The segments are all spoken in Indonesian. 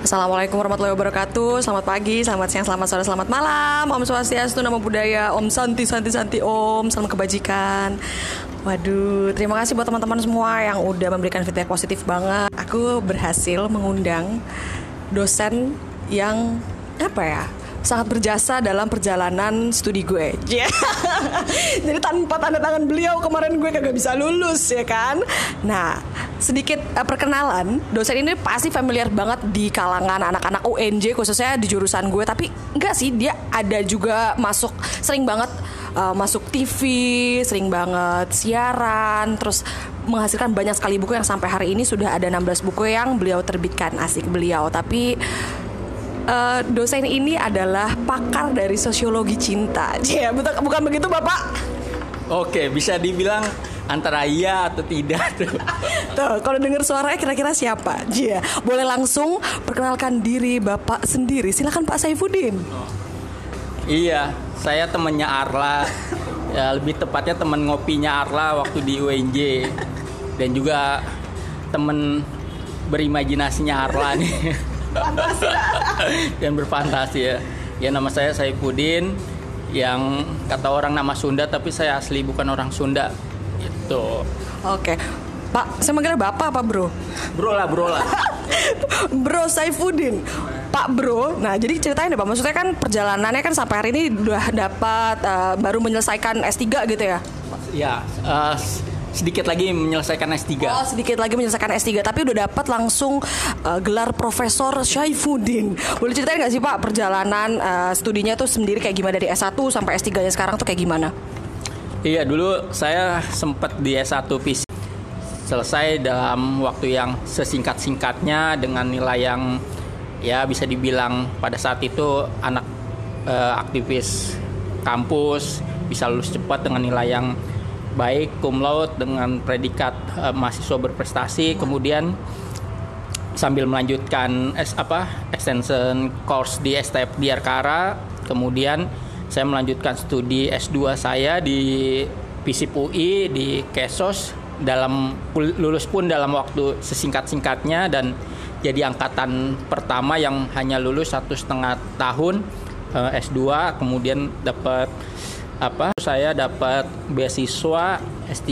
Assalamualaikum warahmatullahi wabarakatuh. Selamat pagi, selamat siang, selamat sore, selamat malam. Om Swastiastu, Namo Buddhaya, Om Santi, Santi, Santi, Om. Salam kebajikan. Waduh, terima kasih buat teman-teman semua yang udah memberikan feedback positif banget. Aku berhasil mengundang dosen yang apa ya? sangat berjasa dalam perjalanan studi gue. Yeah. Jadi tanpa tanda tangan beliau kemarin gue kagak bisa lulus ya kan. Nah, sedikit uh, perkenalan, dosen ini pasti familiar banget di kalangan anak-anak UNJ khususnya di jurusan gue, tapi enggak sih dia ada juga masuk sering banget uh, masuk TV, sering banget siaran, terus menghasilkan banyak sekali buku yang sampai hari ini sudah ada 16 buku yang beliau terbitkan asik beliau. Tapi uh, dosen ini adalah pakar dari sosiologi cinta. Ya, bukan begitu Bapak? Oke, bisa dibilang antara iya atau tidak tuh. tuh, kalau dengar suaranya kira-kira siapa? Iya, boleh langsung perkenalkan diri Bapak sendiri. Silakan Pak Saifuddin. Oh. Iya, saya temannya Arla. ya, lebih tepatnya teman ngopinya Arla waktu di UNJ dan juga teman berimajinasinya Arla nih. yang berfantasi ya. Ya nama saya Saifuddin yang kata orang nama Sunda tapi saya asli bukan orang Sunda. Itu. Oke. Pak, saya manggilnya Bapak apa Bro? Bro lah, Bro lah. bro Saifuddin. Pak Bro, nah jadi ceritain deh Pak, maksudnya kan perjalanannya kan sampai hari ini udah dapat uh, baru menyelesaikan S3 gitu ya? Ya, uh, sedikit lagi menyelesaikan S3. Oh, sedikit lagi menyelesaikan S3, tapi udah dapat langsung uh, gelar Profesor Syaifuddin. Boleh ceritain nggak sih Pak perjalanan uh, studinya tuh sendiri kayak gimana dari S1 sampai S3-nya sekarang tuh kayak gimana? Iya, dulu saya sempat di S1 fisik selesai dalam waktu yang sesingkat-singkatnya dengan nilai yang ya bisa dibilang pada saat itu anak uh, aktivis kampus bisa lulus cepat dengan nilai yang baik cum laude dengan predikat uh, mahasiswa berprestasi. Kemudian sambil melanjutkan S apa extension course di STF di Arkara kemudian saya melanjutkan studi S2 saya di PISIP UI di Kesos dalam lulus pun dalam waktu sesingkat-singkatnya dan jadi angkatan pertama yang hanya lulus satu setengah tahun eh, S2 kemudian dapat apa saya dapat beasiswa S3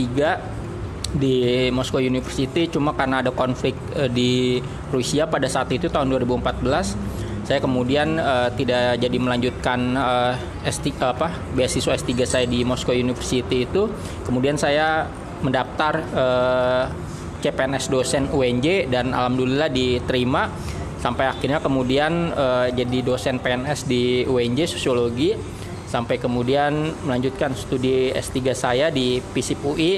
di Moscow University cuma karena ada konflik uh, di Rusia pada saat itu tahun 2014 saya kemudian uh, tidak jadi melanjutkan uh, S3 apa beasiswa S3 saya di Moscow University itu. Kemudian saya mendaftar uh, CPNS dosen UNJ dan alhamdulillah diterima. Sampai akhirnya kemudian uh, jadi dosen PNS di UNJ sosiologi. Sampai kemudian melanjutkan studi S3 saya di PISIP UI uh,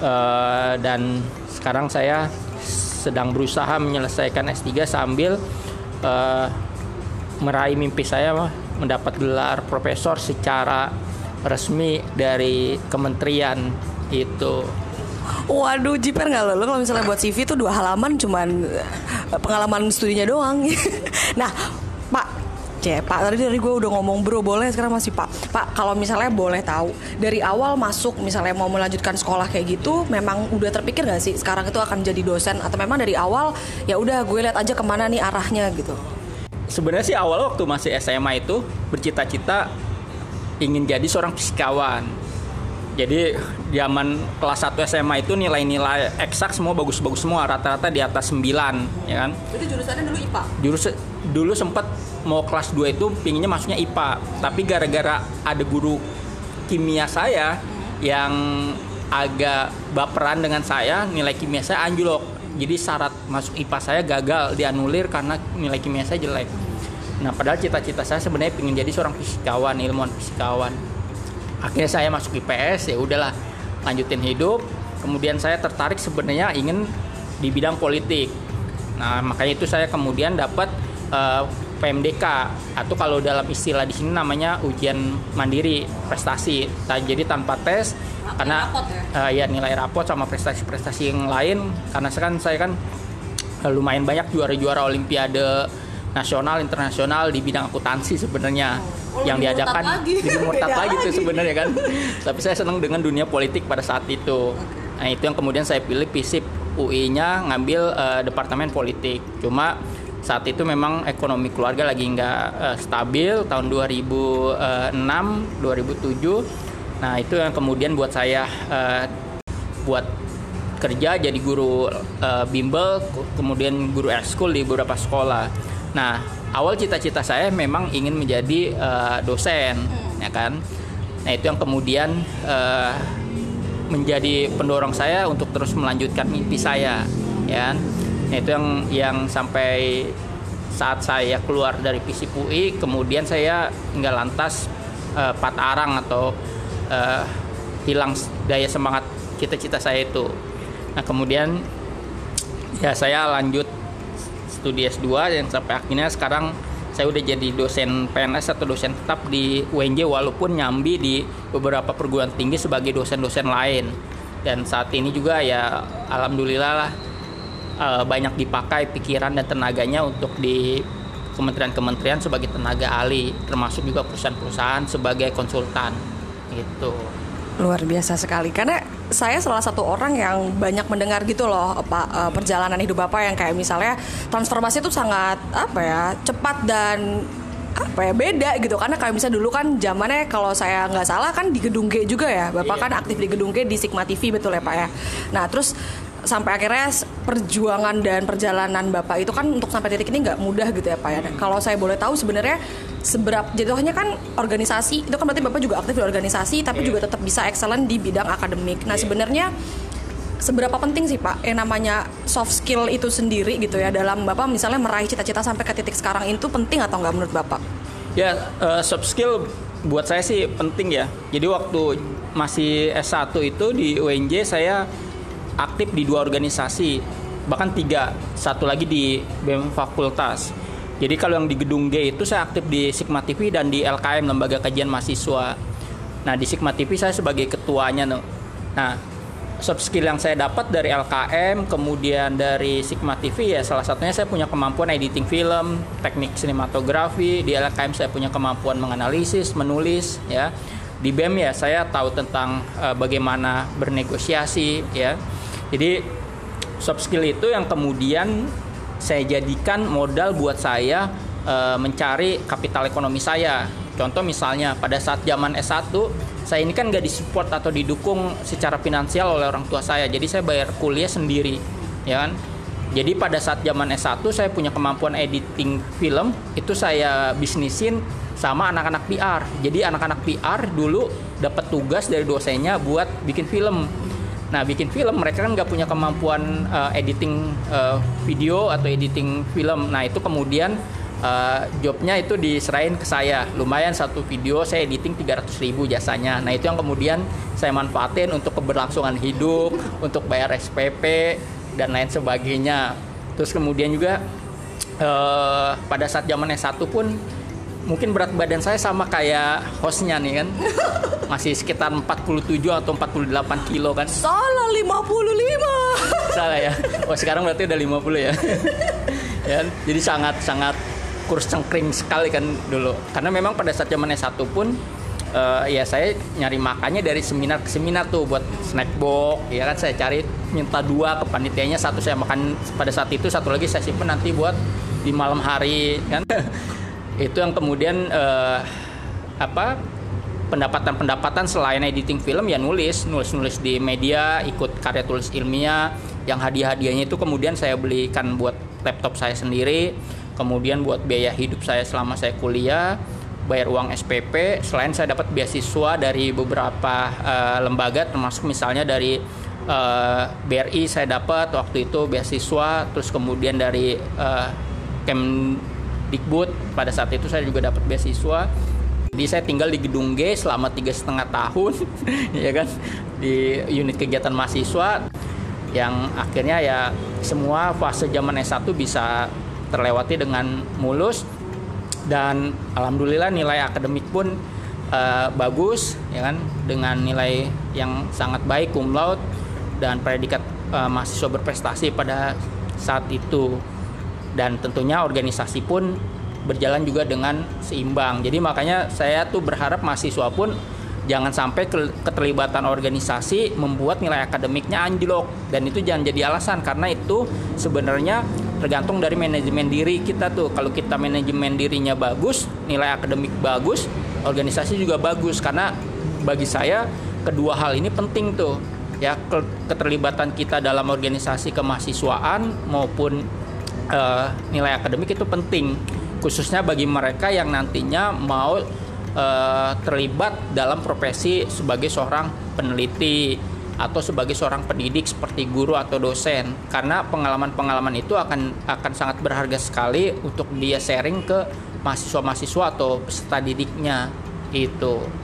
eh, dan sekarang saya sedang berusaha menyelesaikan S3 sambil uh, meraih mimpi saya mendapat gelar profesor secara resmi dari kementerian itu. Waduh, jiper nggak lo? Kalau misalnya buat CV itu dua halaman cuman pengalaman studinya doang. nah, Pak, C Pak tadi dari gue udah ngomong bro boleh sekarang masih Pak. Pak kalau misalnya boleh tahu dari awal masuk misalnya mau melanjutkan sekolah kayak gitu memang udah terpikir gak sih sekarang itu akan jadi dosen? Atau memang dari awal ya udah gue lihat aja ke mana nih arahnya gitu? Sebenarnya sih awal waktu masih SMA itu bercita-cita ingin jadi seorang fisikawan jadi zaman kelas 1 SMA itu nilai-nilai eksak semua bagus-bagus semua rata-rata di atas 9 ya kan. Jadi jurusannya dulu IPA. Jurus dulu sempat mau kelas 2 itu pinginnya masuknya IPA tapi gara-gara ada guru kimia saya yang agak baperan dengan saya nilai kimia saya anjlok jadi syarat masuk IPA saya gagal dianulir karena nilai kimia saya jelek nah padahal cita-cita saya sebenarnya ingin jadi seorang fisikawan ilmuwan fisikawan akhirnya saya masuk IPS ya udahlah lanjutin hidup kemudian saya tertarik sebenarnya ingin di bidang politik nah makanya itu saya kemudian dapat uh, PMDK atau kalau dalam istilah di sini namanya ujian mandiri prestasi. Nah, jadi tanpa tes Rapid karena rapot ya? Uh, ya nilai rapot sama prestasi-prestasi yang lain karena sekarang saya kan uh, lumayan banyak juara-juara olimpiade nasional internasional di bidang akuntansi sebenarnya oh, yang diadakan lebih murtad lagi tuh sebenarnya kan. Tapi saya senang dengan dunia politik pada saat itu. Okay. Nah, itu yang kemudian saya pilih FISIP UI-nya ngambil uh, departemen politik. Cuma saat itu memang ekonomi keluarga lagi nggak uh, stabil tahun 2006 2007 nah itu yang kemudian buat saya uh, buat kerja jadi guru uh, bimbel kemudian guru ekskul di beberapa sekolah nah awal cita-cita saya memang ingin menjadi uh, dosen ya kan? Nah itu yang kemudian uh, menjadi pendorong saya untuk terus melanjutkan mimpi saya ya kan? Nah, itu yang yang sampai saat saya keluar dari FISIP UI kemudian saya nggak lantas uh, pat arang atau uh, hilang daya semangat cita-cita saya itu. Nah kemudian ya saya lanjut studi S2 yang sampai akhirnya sekarang saya udah jadi dosen PNS atau dosen tetap di UNJ walaupun nyambi di beberapa perguruan tinggi sebagai dosen-dosen lain. Dan saat ini juga ya alhamdulillah lah uh, banyak dipakai pikiran dan tenaganya untuk di kementerian-kementerian sebagai tenaga ahli termasuk juga perusahaan-perusahaan sebagai konsultan gitu. Luar biasa sekali. Karena saya salah satu orang yang banyak mendengar gitu loh apa uh, perjalanan hidup bapak yang kayak misalnya transformasi itu sangat apa ya cepat dan apa ya beda gitu karena kayak misalnya dulu kan zamannya kalau saya nggak salah kan di gedung G juga ya bapak yeah. kan aktif di gedung G di Sigma TV betul ya pak ya nah terus sampai akhirnya perjuangan dan perjalanan bapak itu kan untuk sampai titik ini nggak mudah gitu ya pak ya. Hmm. Kalau saya boleh tahu sebenarnya seberapa jatuhnya kan organisasi itu kan berarti bapak juga aktif di organisasi tapi yeah. juga tetap bisa excellent di bidang akademik. Nah yeah. sebenarnya seberapa penting sih pak yang namanya soft skill itu sendiri gitu ya dalam bapak misalnya meraih cita-cita sampai ke titik sekarang itu penting atau nggak menurut bapak? Ya uh, soft skill buat saya sih penting ya. Jadi waktu masih S1 itu di UNJ saya aktif di dua organisasi bahkan tiga. Satu lagi di BEM Fakultas. Jadi kalau yang di gedung G itu saya aktif di Sigma TV dan di LKM Lembaga Kajian Mahasiswa. Nah di Sigma TV saya sebagai ketuanya nah soft skill yang saya dapat dari LKM kemudian dari Sigma TV ya salah satunya saya punya kemampuan editing film teknik sinematografi. Di LKM saya punya kemampuan menganalisis menulis ya. Di BEM ya saya tahu tentang uh, bagaimana bernegosiasi ya jadi soft skill itu yang kemudian saya jadikan modal buat saya e, mencari kapital ekonomi saya. Contoh misalnya pada saat zaman S1 saya ini kan gak disupport atau didukung secara finansial oleh orang tua saya. Jadi saya bayar kuliah sendiri, ya kan? Jadi pada saat zaman S1 saya punya kemampuan editing film, itu saya bisnisin sama anak-anak PR. Jadi anak-anak PR dulu dapat tugas dari dosennya buat bikin film Nah, bikin film mereka kan nggak punya kemampuan uh, editing uh, video atau editing film. Nah, itu kemudian uh, jobnya itu diserahin ke saya. Lumayan satu video saya editing 300 ribu jasanya. Nah, itu yang kemudian saya manfaatin untuk keberlangsungan hidup, untuk bayar SPP dan lain sebagainya. Terus kemudian juga uh, pada saat zaman S1 pun mungkin berat badan saya sama kayak hostnya nih kan? Masih sekitar 47 atau 48 kilo kan? Salah 55 salah ya? Oh sekarang berarti udah 50 ya? Ya jadi sangat sangat kurus cengkring sekali kan dulu. Karena memang pada saat zaman S1 pun uh, ya saya nyari makannya dari seminar ke seminar tuh buat snack box ya kan? Saya cari minta dua ke panitianya satu saya makan pada saat itu satu lagi saya simpen nanti buat di malam hari kan itu yang kemudian uh, apa pendapatan-pendapatan selain editing film ya nulis. Nulis-nulis di media ikut karya tulis ilmiah. Yang hadiah-hadiahnya itu kemudian saya belikan buat laptop saya sendiri. Kemudian buat biaya hidup saya selama saya kuliah bayar uang SPP selain saya dapat beasiswa dari beberapa uh, lembaga termasuk misalnya dari uh, eh, BRI saya dapat waktu itu beasiswa. Terus kemudian dari uh, Kem Dikbud. Pada saat itu saya juga dapat beasiswa. Jadi saya tinggal di gedung G selama tiga setengah tahun ya kan? Di unit kegiatan mahasiswa yang akhirnya ya semua fase zaman S1 bisa terlewati dengan mulus. Dan alhamdulillah nilai akademik pun uh, bagus ya kan? Dengan nilai yang sangat baik cum laude. Dan predikat uh, mahasiswa berprestasi pada saat itu dan tentunya organisasi pun berjalan juga dengan seimbang. Jadi makanya saya tuh berharap mahasiswa pun jangan sampai keterlibatan organisasi membuat nilai akademiknya anjlok. Dan itu jangan jadi alasan karena itu sebenarnya tergantung dari manajemen diri kita tuh. Kalau kita manajemen dirinya bagus nilai akademik bagus organisasi juga bagus. Karena bagi saya kedua hal ini penting tuh. Ya keterlibatan kita dalam organisasi kemahasiswaan maupun uh, nilai akademik itu penting khususnya bagi mereka yang nantinya mau uh, terlibat dalam profesi sebagai seorang peneliti atau sebagai seorang pendidik seperti guru atau dosen karena pengalaman-pengalaman itu akan akan sangat berharga sekali untuk dia sharing ke mahasiswa-mahasiswa atau peserta didiknya itu.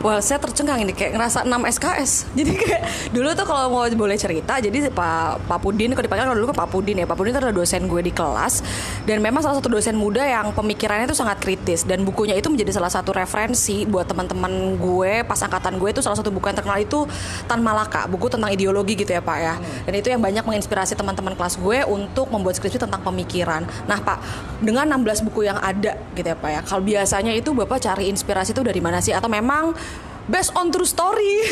Wah saya tercengang ini kayak ngerasa 6 SKS Jadi kayak dulu tuh kalau mau boleh cerita Jadi Pak, Pak Pudin, kalau dipanggil dulu kan Pak Pudin ya. Pak Pudin itu adalah dosen gue di kelas. Dan memang salah satu dosen muda yang pemikirannya itu sangat kritis. Dan bukunya itu menjadi salah satu referensi buat teman-teman gue Pas angkatan gue itu salah satu buku yang terkenal itu Tan Malaka Buku tentang ideologi gitu ya Pak ya. Dan itu yang banyak menginspirasi teman-teman kelas gue Untuk membuat skripsi tentang pemikiran. Nah Pak, dengan 16 buku yang ada gitu ya Pak ya. Kalau biasanya itu Bapak cari inspirasi itu dari mana sih? Atau memang based on true story.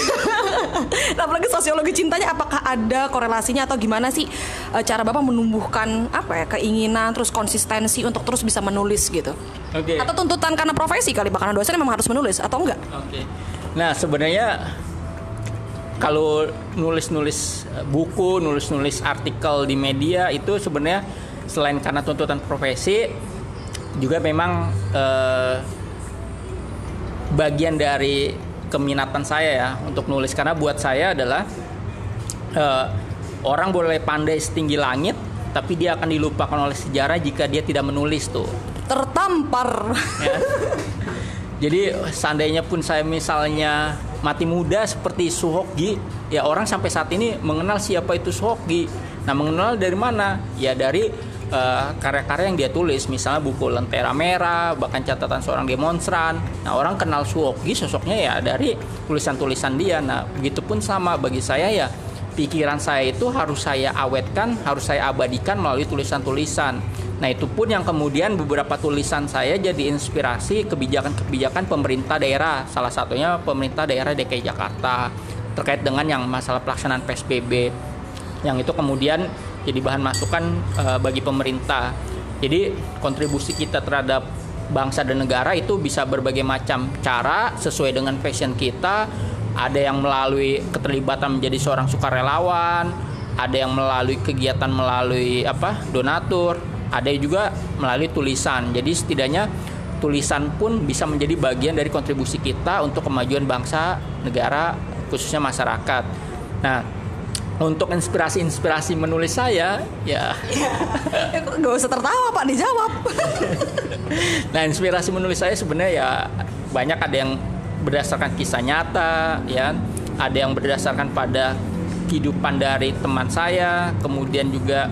Apalagi sosiologi cintanya apakah ada korelasinya atau gimana sih uh, cara Bapak menumbuhkan apa ya keinginan terus konsistensi untuk terus bisa menulis gitu. Oke. Okay. Atau tuntutan karena profesi kali karena dosen memang harus menulis atau enggak? Oke. Okay. Nah, sebenarnya kalau nulis-nulis eh, buku, nulis-nulis artikel di media itu sebenarnya selain karena tuntutan profesi juga memang eh, bagian dari keminatan saya ya untuk nulis. Karena buat saya adalah uh, orang boleh pandai setinggi langit tapi dia akan dilupakan oleh sejarah jika dia tidak menulis tuh. Tertampar. Ya. jadi seandainya pun saya misalnya mati muda seperti Suhokgi ya orang sampai saat ini mengenal siapa itu Suhokgi nah mengenal dari mana? Ya dari eh, karya-karya yang dia tulis misalnya buku Lentera Merah bahkan catatan seorang demonstran. Nah orang kenal Suoki sosoknya ya dari tulisan-tulisan dia. Nah begitupun sama. Bagi saya ya pikiran saya itu harus saya awetkan harus saya abadikan melalui tulisan-tulisan. Nah itu pun yang kemudian beberapa tulisan saya jadi inspirasi kebijakan-kebijakan pemerintah daerah. Salah satunya pemerintah daerah DKI Jakarta terkait dengan yang masalah pelaksanaan PSBB yang itu kemudian jadi bahan masukan uh, bagi pemerintah. Jadi kontribusi kita terhadap bangsa dan negara itu bisa berbagai macam cara sesuai dengan passion kita. Ada yang melalui keterlibatan menjadi seorang sukarelawan, ada yang melalui kegiatan melalui apa donatur, ada juga melalui tulisan. Jadi setidaknya tulisan pun bisa menjadi bagian dari kontribusi kita untuk kemajuan bangsa, negara, khususnya masyarakat. Nah, untuk inspirasi-inspirasi menulis saya ya. Nggak usah tertawa pak dijawab. Nah inspirasi menulis saya sebenarnya ya banyak ada yang berdasarkan kisah nyata ya. Ada yang berdasarkan pada kehidupan dari teman saya kemudian juga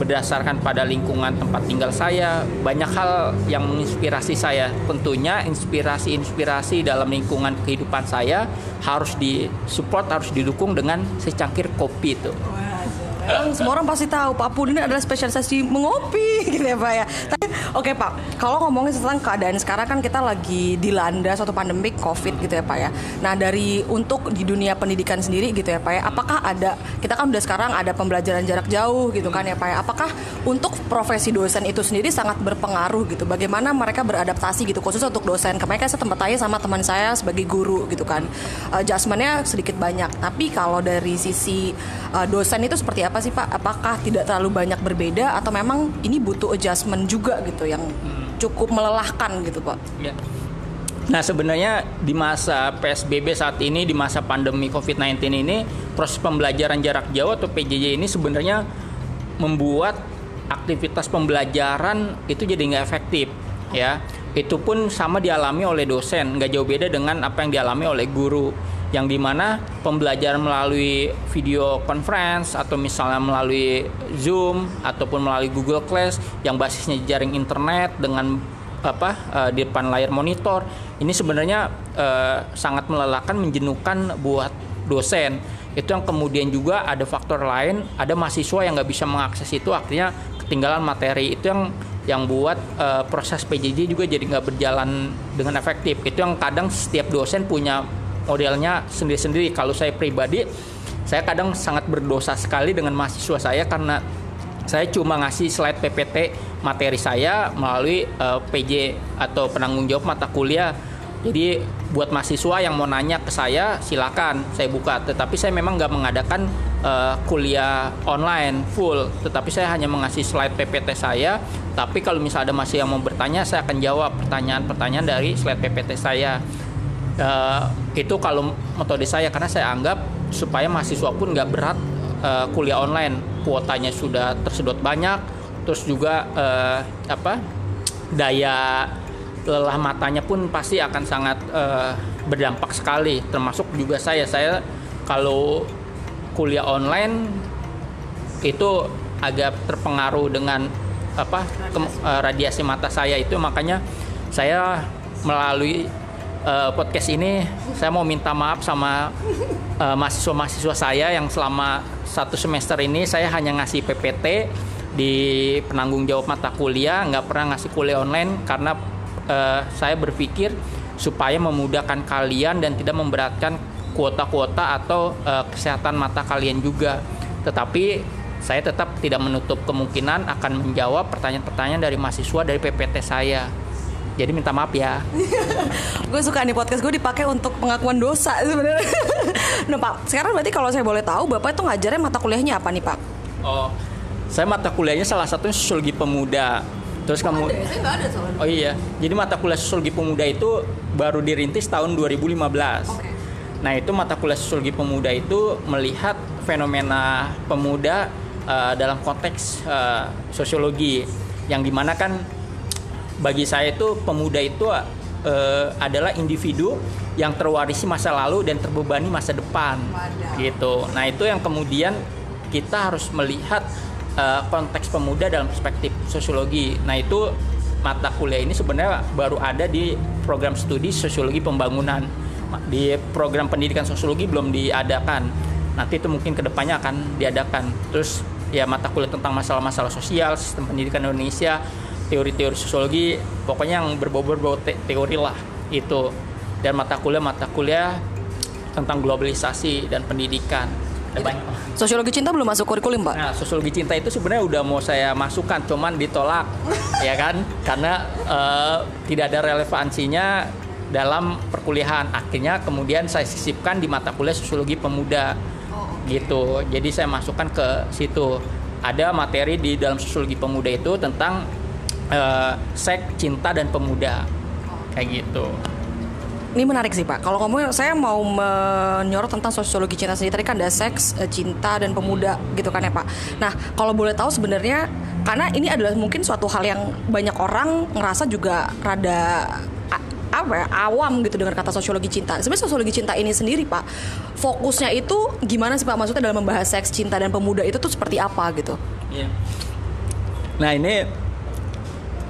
berdasarkan pada lingkungan tempat tinggal saya banyak hal yang menginspirasi saya. Tentunya inspirasi-inspirasi dalam lingkungan kehidupan saya harus disupport harus didukung dengan secangkir kopi itu Semua orang pasti tahu Pak Pudin adalah spesialisasi mengopi gitu ya Pak ya. Tapi oke okay, Pak, kalau ngomongin tentang keadaan sekarang kan kita lagi dilanda suatu pandemik COVID gitu ya Pak ya. Nah dari untuk di dunia pendidikan sendiri gitu ya Pak ya, apakah ada kita kan udah sekarang ada pembelajaran jarak jauh gitu kan ya Pak ya. Apakah untuk profesi dosen itu sendiri sangat berpengaruh gitu? Bagaimana mereka beradaptasi gitu khususnya untuk dosen? Kemarin saya tempat tanya sama teman saya sebagai guru gitu kan. Adjustmentnya sedikit banyak. Tapi kalau dari sisi uh, dosen itu seperti apa? Apa sih Pak? Apakah tidak terlalu banyak berbeda atau memang ini butuh adjustment juga gitu yang cukup melelahkan gitu Pak? Ya. Nah sebenarnya di masa PSBB saat ini di masa pandemi COVID-19 ini proses pembelajaran jarak jauh atau PJJ ini sebenarnya membuat aktivitas pembelajaran itu jadi nggak efektif ya itu pun sama dialami oleh dosen nggak jauh beda dengan apa yang dialami oleh guru yang di mana pembelajaran melalui video conference atau misalnya melalui Zoom ataupun melalui Google Class yang basisnya jaring internet dengan apa uh, di depan layar monitor ini sebenarnya uh, sangat melelahkan menjenuhkan buat dosen. Itu yang kemudian juga ada faktor lain ada mahasiswa yang nggak bisa mengakses itu akhirnya ketinggalan materi. Itu yang yang buat uh, proses PJJ juga jadi nggak berjalan dengan efektif. Itu yang kadang setiap dosen punya modelnya sendiri-sendiri. Kalau saya pribadi, saya kadang sangat berdosa sekali dengan mahasiswa saya karena saya cuma ngasih slide PPT materi saya melalui uh, eh, PJ atau penanggung jawab mata kuliah jadi buat mahasiswa yang mau nanya ke saya silakan saya buka. Tetapi saya memang nggak mengadakan uh, kuliah online full. Tetapi saya hanya mengasih slide PPT saya. Tapi kalau misalnya ada masih yang mau bertanya, saya akan jawab pertanyaan-pertanyaan dari slide PPT saya. Uh, itu kalau metode saya karena saya anggap supaya mahasiswa pun nggak berat uh, kuliah online. Kuotanya sudah tersedot banyak. Terus juga uh, apa daya lelah matanya pun pasti akan sangat uh, berdampak sekali termasuk juga saya saya kalau kuliah online itu agak terpengaruh dengan apa ke, uh, radiasi mata saya itu makanya saya melalui uh, podcast ini saya mau minta maaf sama uh, mahasiswa-mahasiswa saya yang selama satu semester ini saya hanya ngasih PPT di penanggung jawab mata kuliah nggak pernah ngasih kuliah online karena uh, saya berpikir supaya memudahkan kalian dan tidak memberatkan kuota-kuota atau uh, kesehatan mata kalian juga. Tetapi saya tetap tidak menutup kemungkinan akan menjawab pertanyaan-pertanyaan dari mahasiswa dari PPT saya. Jadi minta maaf ya. gue suka nih podcast gue dipakai untuk pengakuan dosa sebenarnya. nah Pak, sekarang berarti kalau saya boleh tahu Bapak itu ngajarnya mata kuliahnya apa nih Pak? Oh, saya mata kuliahnya salah satunya sosiologi pemuda. Terus oh, kamu ada, saya ada Oh iya. Jadi mata kuliah sosiologi pemuda itu baru dirintis tahun 2015. Okay. Nah, itu mata kuliah sosiologi pemuda itu melihat fenomena pemuda uh, dalam konteks uh, sosiologi yang di mana kan bagi saya itu pemuda itu uh, adalah individu yang terwarisi masa lalu dan terbebani masa depan Wadah. gitu. Nah, itu yang kemudian kita harus melihat uh, konteks pemuda dalam perspektif sosiologi. Nah itu mata kuliah ini sebenarnya baru ada di program studi sosiologi pembangunan. Di program pendidikan sosiologi belum diadakan. Nanti itu mungkin ke depannya akan diadakan. Terus ya mata kuliah tentang masalah-masalah sosial, sistem pendidikan Indonesia, teori-teori sosiologi, pokoknya yang berbau-berbau te teori lah itu. Dan mata kuliah mata kuliah tentang globalisasi dan pendidikan Sosiologi cinta belum masuk kurikulum, Pak? Nah, sosiologi cinta itu sebenarnya udah mau saya masukkan, cuman ditolak, ya kan? Karena uh, tidak ada relevansinya dalam perkuliahan. Akhirnya kemudian saya sisipkan di mata kuliah sosiologi pemuda, oh, gitu. Jadi saya masukkan ke situ. Ada materi di dalam sosiologi pemuda itu tentang uh, seks, cinta dan pemuda, kayak gitu ini menarik sih Pak. Kalau ngomong saya mau menyorot tentang sosiologi cinta sendiri. Tadi kan ada seks, eh, cinta dan pemuda gitu kan ya Pak. Nah kalau boleh tahu sebenarnya karena ini adalah mungkin suatu hal yang banyak orang ngerasa juga rada apa ya awam gitu dengan kata sosiologi cinta. Sebenarnya sosiologi cinta ini sendiri Pak, fokusnya itu gimana sih Pak? Maksudnya dalam membahas seks, cinta dan pemuda itu tuh seperti apa gitu? Iya. Nah ini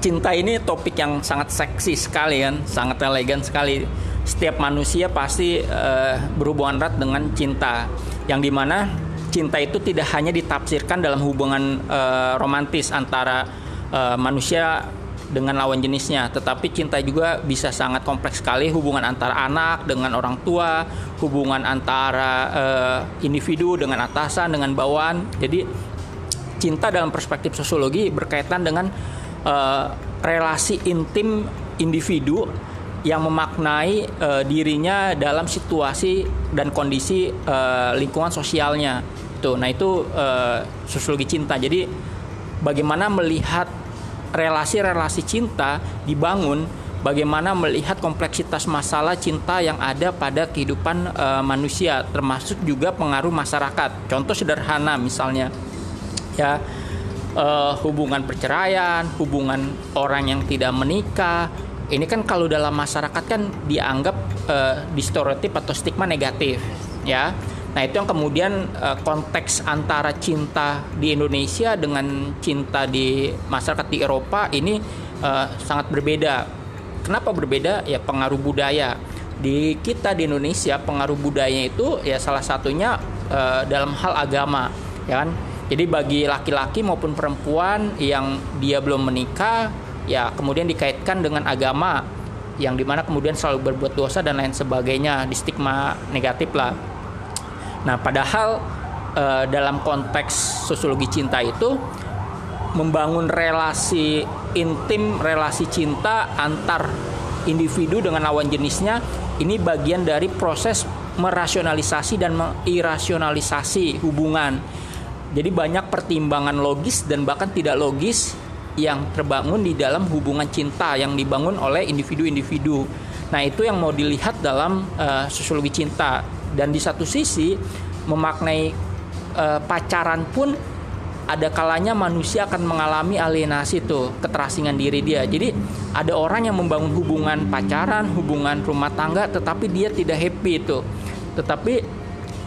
cinta ini topik yang sangat seksi sekali kan, sangat elegan sekali. Setiap manusia pasti uh, berhubungan erat dengan cinta yang di mana cinta itu tidak hanya ditafsirkan dalam hubungan uh, romantis antara uh, manusia dengan lawan jenisnya, tetapi cinta juga bisa sangat kompleks sekali. Hubungan antara anak dengan orang tua, hubungan antara uh, individu dengan atasan dengan bawahan. Jadi cinta dalam perspektif sosiologi berkaitan dengan uh, relasi intim individu yang memaknai uh, dirinya dalam situasi dan kondisi uh, lingkungan sosialnya. Tuh, nah itu uh, sosiologi cinta. Jadi bagaimana melihat relasi-relasi cinta dibangun, bagaimana melihat kompleksitas masalah cinta yang ada pada kehidupan uh, manusia, termasuk juga pengaruh masyarakat. Contoh sederhana misalnya, ya uh, hubungan perceraian, hubungan orang yang tidak menikah, ini kan kalau dalam masyarakat kan dianggap uh, di stereotip atau stigma negatif ya. Nah itu yang kemudian uh, konteks antara cinta di Indonesia dengan cinta di masyarakat di Eropa ini uh, sangat berbeda. Kenapa berbeda? Ya pengaruh budaya. Di kita di Indonesia pengaruh budaya itu ya salah satunya uh, dalam hal agama ya kan jadi bagi laki-laki maupun perempuan yang dia belum menikah ya kemudian dikaitkan dengan agama yang di mana kemudian selalu berbuat dosa dan lain sebagainya di stigma negatif lah. Nah padahal e, dalam konteks sosiologi cinta itu membangun relasi intim, relasi cinta antar individu dengan lawan jenisnya ini bagian dari proses merasionalisasi dan mengirasionalisasi hubungan. Jadi banyak pertimbangan logis dan bahkan tidak logis yang terbangun di dalam hubungan cinta yang dibangun oleh individu-individu. Nah, itu yang mau dilihat dalam uh, sosiologi cinta. Dan di satu sisi memaknai uh, pacaran pun ada kalanya manusia akan mengalami alienasi tuh keterasingan diri dia jadi ada orang yang membangun hubungan pacaran hubungan rumah tangga tetapi dia tidak happy itu tetapi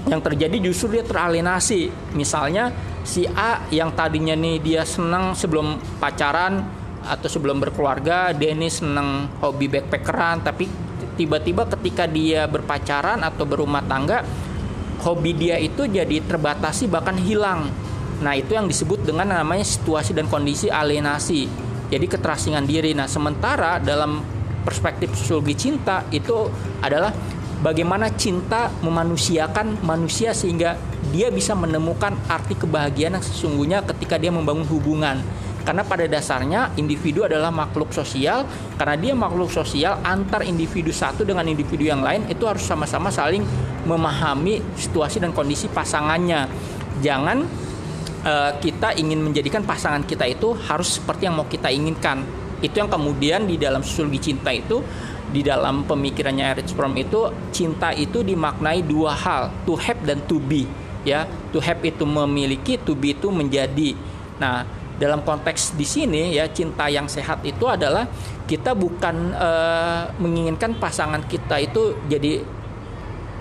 yang terjadi justru dia teralienasi misalnya si A yang tadinya nih dia senang sebelum pacaran atau sebelum berkeluarga dia ini senang hobi backpackeran tapi tiba-tiba ketika dia berpacaran atau berumah tangga hobi dia itu jadi terbatasi bahkan hilang Nah, itu yang disebut dengan namanya situasi dan kondisi alienasi. Jadi keterasingan diri. Nah, sementara dalam perspektif sosiologi cinta itu adalah bagaimana cinta memanusiakan manusia sehingga dia bisa menemukan arti kebahagiaan yang sesungguhnya ketika dia membangun hubungan. Karena pada dasarnya individu adalah makhluk sosial, karena dia makhluk sosial antar individu satu dengan individu yang lain itu harus sama-sama saling memahami situasi dan kondisi pasangannya. Jangan uh, kita ingin menjadikan pasangan kita itu harus seperti yang mau kita inginkan. Itu yang kemudian di dalam sosiologi cinta itu di dalam pemikirannya Erich Fromm itu cinta itu dimaknai dua hal, to have dan to be. Ya, to have itu memiliki, to be itu menjadi. Nah, dalam konteks di sini ya cinta yang sehat itu adalah kita bukan uh, menginginkan pasangan kita itu jadi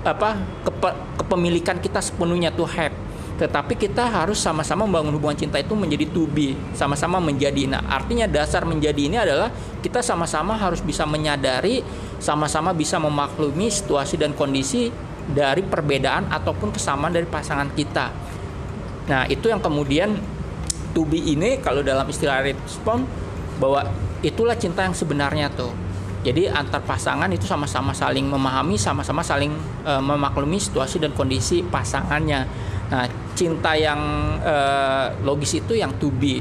apa kepe, kepemilikan kita sepenuhnya to have tetapi kita harus sama-sama membangun hubungan cinta itu menjadi to be, sama-sama menjadi. Nah, artinya dasar menjadi ini adalah kita sama-sama harus bisa menyadari, sama-sama bisa memaklumi situasi dan kondisi dari perbedaan ataupun kesamaan dari pasangan kita. Nah, itu yang kemudian to be ini kalau dalam istilah respon bahwa itulah cinta yang sebenarnya tuh. Jadi antar pasangan itu sama-sama saling memahami, sama-sama saling e, memaklumi situasi dan kondisi pasangannya. Nah, cinta yang uh, logis itu yang to be.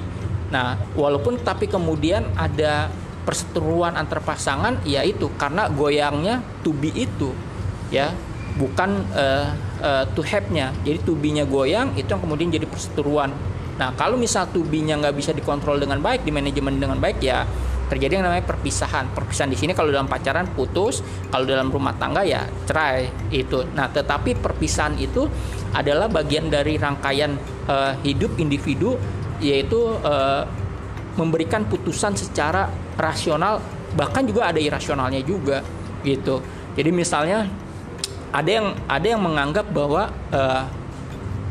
Nah, walaupun tapi kemudian ada perseteruan antar pasangan, ya itu karena goyangnya to be itu, ya, bukan uh, uh, to have-nya. Jadi to be-nya goyang itu yang kemudian jadi perseteruan. Nah, kalau misal to be-nya nggak bisa dikontrol dengan baik, di manajemen dengan baik, ya terjadi yang namanya perpisahan. Perpisahan di sini kalau dalam pacaran putus, kalau dalam rumah tangga ya cerai itu. Nah, tetapi perpisahan itu adalah bagian dari rangkaian uh, hidup individu yaitu uh, memberikan putusan secara rasional bahkan juga ada irasionalnya juga gitu. Jadi misalnya ada yang ada yang menganggap bahwa uh,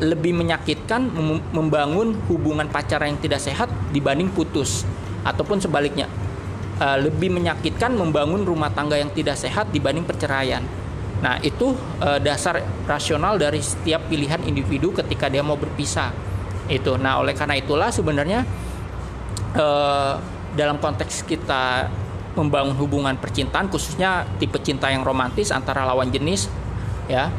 lebih menyakitkan membangun hubungan pacaran yang tidak sehat dibanding putus ataupun sebaliknya uh, lebih menyakitkan membangun rumah tangga yang tidak sehat dibanding perceraian. Nah, itu uh, dasar rasional dari setiap pilihan individu ketika dia mau berpisah. Itu. Nah, oleh karena itulah sebenarnya uh, dalam konteks kita membangun hubungan percintaan khususnya tipe cinta yang romantis antara lawan jenis ya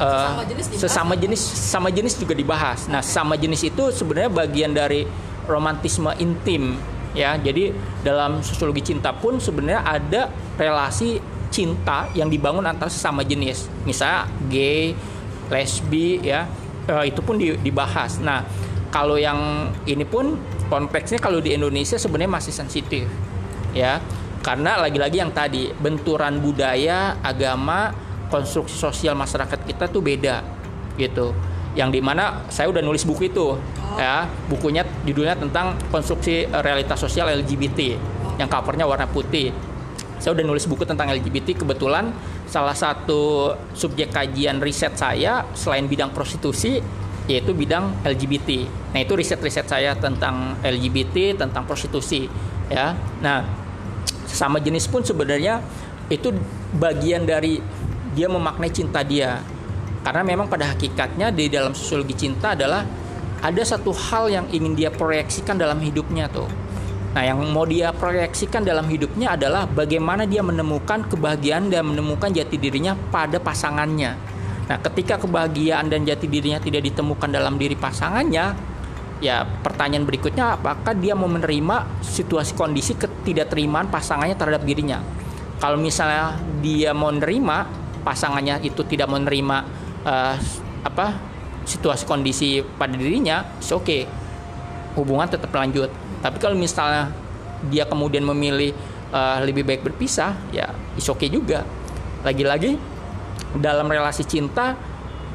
uh, sesama jenis sama jenis juga dibahas. Nah, sama jenis itu sebenarnya bagian dari romantisme intim ya. Jadi dalam sosiologi cinta pun sebenarnya ada relasi cinta yang dibangun antara sesama jenis. Misalnya gay lesbi ya uh, itu pun dibahas. Nah kalau yang ini pun konteksnya kalau di Indonesia sebenarnya masih sensitif ya. Karena lagi-lagi yang tadi benturan budaya agama konstruksi sosial masyarakat kita tuh beda gitu yang di mana saya udah nulis buku itu oh. ya bukunya judulnya tentang konstruksi realitas sosial LGBT yang covernya warna putih saya udah nulis buku tentang LGBT kebetulan salah satu subjek kajian riset saya selain bidang prostitusi yaitu bidang LGBT. Nah, itu riset-riset saya tentang LGBT, tentang prostitusi ya. Nah, sama jenis pun sebenarnya itu bagian dari dia memaknai cinta dia. Karena memang pada hakikatnya di dalam sosiologi cinta adalah ada satu hal yang ingin dia proyeksikan dalam hidupnya tuh Nah, yang mau dia proyeksikan dalam hidupnya adalah bagaimana dia menemukan kebahagiaan dan menemukan jati dirinya pada pasangannya. Nah, ketika kebahagiaan dan jati dirinya tidak ditemukan dalam diri pasangannya, ya pertanyaan berikutnya apakah dia mau menerima situasi kondisi ketidakterimaan pasangannya terhadap dirinya kalau misalnya dia mau menerima pasangannya itu tidak menerima uh, apa situasi kondisi pada dirinya oke okay. Hubungan tetap lanjut. Tapi kalau misalnya dia kemudian memilih uh, lebih baik berpisah ya is okay juga. Lagi-lagi dalam relasi cinta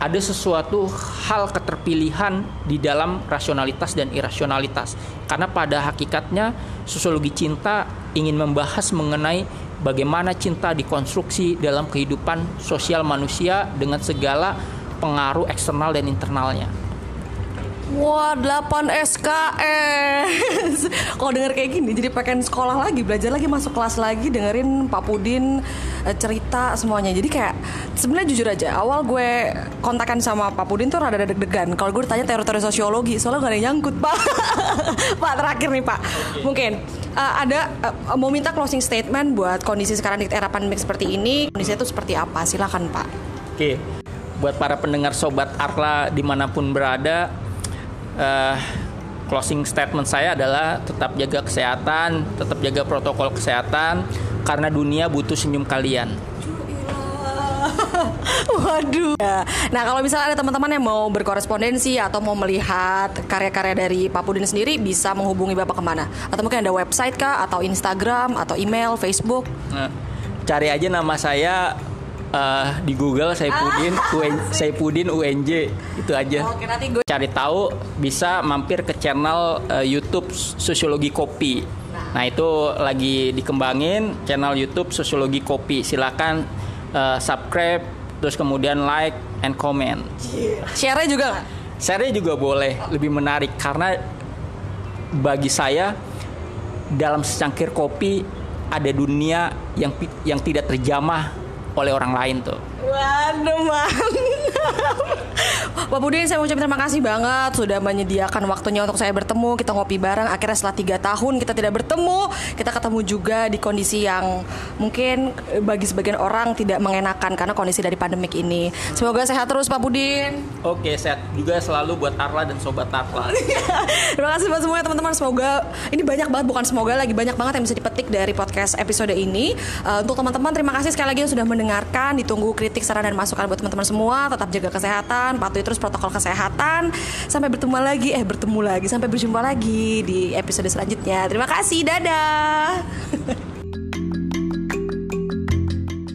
ada sesuatu hal keterpilihan di dalam rasionalitas dan irasionalitas. Karena pada hakikatnya sosiologi cinta ingin membahas mengenai bagaimana cinta dikonstruksi dalam kehidupan sosial manusia dengan segala pengaruh eksternal dan internalnya. Wah, 8 SKS. Kalau denger kayak gini jadi pengen sekolah lagi, belajar lagi, masuk kelas lagi, dengerin Pak Pudin eh, cerita semuanya. Jadi kayak sebenarnya jujur aja, awal gue kontakan sama Pak Pudin tuh rada deg-degan. Kalau gue ditanya teori-teori sosiologi, soalnya gak ada yang nyangkut, Pak. Pak terakhir nih, Pak. Mungkin uh, ada uh, mau minta closing statement buat kondisi sekarang di era pandemi seperti ini. Kondisinya itu seperti apa? Silakan, Pak. Oke. Buat para pendengar sobat Arla di mana pun berada, uh, closing statement saya adalah tetap jaga kesehatan, tetap jaga protokol kesehatan karena dunia butuh senyum kalian. Waduh. Nah kalau misalnya ada teman-teman yang mau berkorespondensi atau mau melihat karya-karya dari Pak Pudin sendiri bisa menghubungi Bapak ke mana? Atau mungkin ada website kah? Atau Instagram? Atau email? Facebook? Nah, cari aja nama saya uh, di Google saya Pudin ah, UN, saya Pudin UNJ itu aja. Oke, nanti gue cari tahu bisa mampir ke channel uh, YouTube Sosiologi Kopi. Nah. nah, itu lagi dikembangin channel YouTube Sosiologi Kopi. Silakan uh, subscribe terus kemudian like and comment. Yeah. Share juga? Share juga boleh, lebih menarik karena bagi saya dalam secangkir kopi ada dunia yang yang tidak terjamah oleh orang lain tuh. Waduh mantap. Pak Budi saya ucapin terima kasih banget sudah menyediakan waktunya untuk saya bertemu kita ngopi bareng. Akhirnya setelah tiga tahun kita tidak bertemu kita ketemu juga di kondisi yang mungkin bagi sebagian orang tidak mengenakan karena kondisi dari pandemik ini. Semoga sehat terus Pak Budin oke sehat juga selalu buat Arla dan sobat Arla. Terima kasih buat semuanya teman-teman. Semoga ini banyak banget bukan semoga lagi banyak banget yang bisa dipetik dari podcast episode ini. Uh, untuk teman-teman terima kasih sekali lagi yang sudah mendengarkan. Ditunggu kritik saran dan masukan buat teman-teman semua. Tetap jaga kesehatan patuhi terus protokol kesehatan. Sampai bertemu lagi, eh bertemu lagi, sampai berjumpa lagi di episode selanjutnya. Terima kasih, dadah.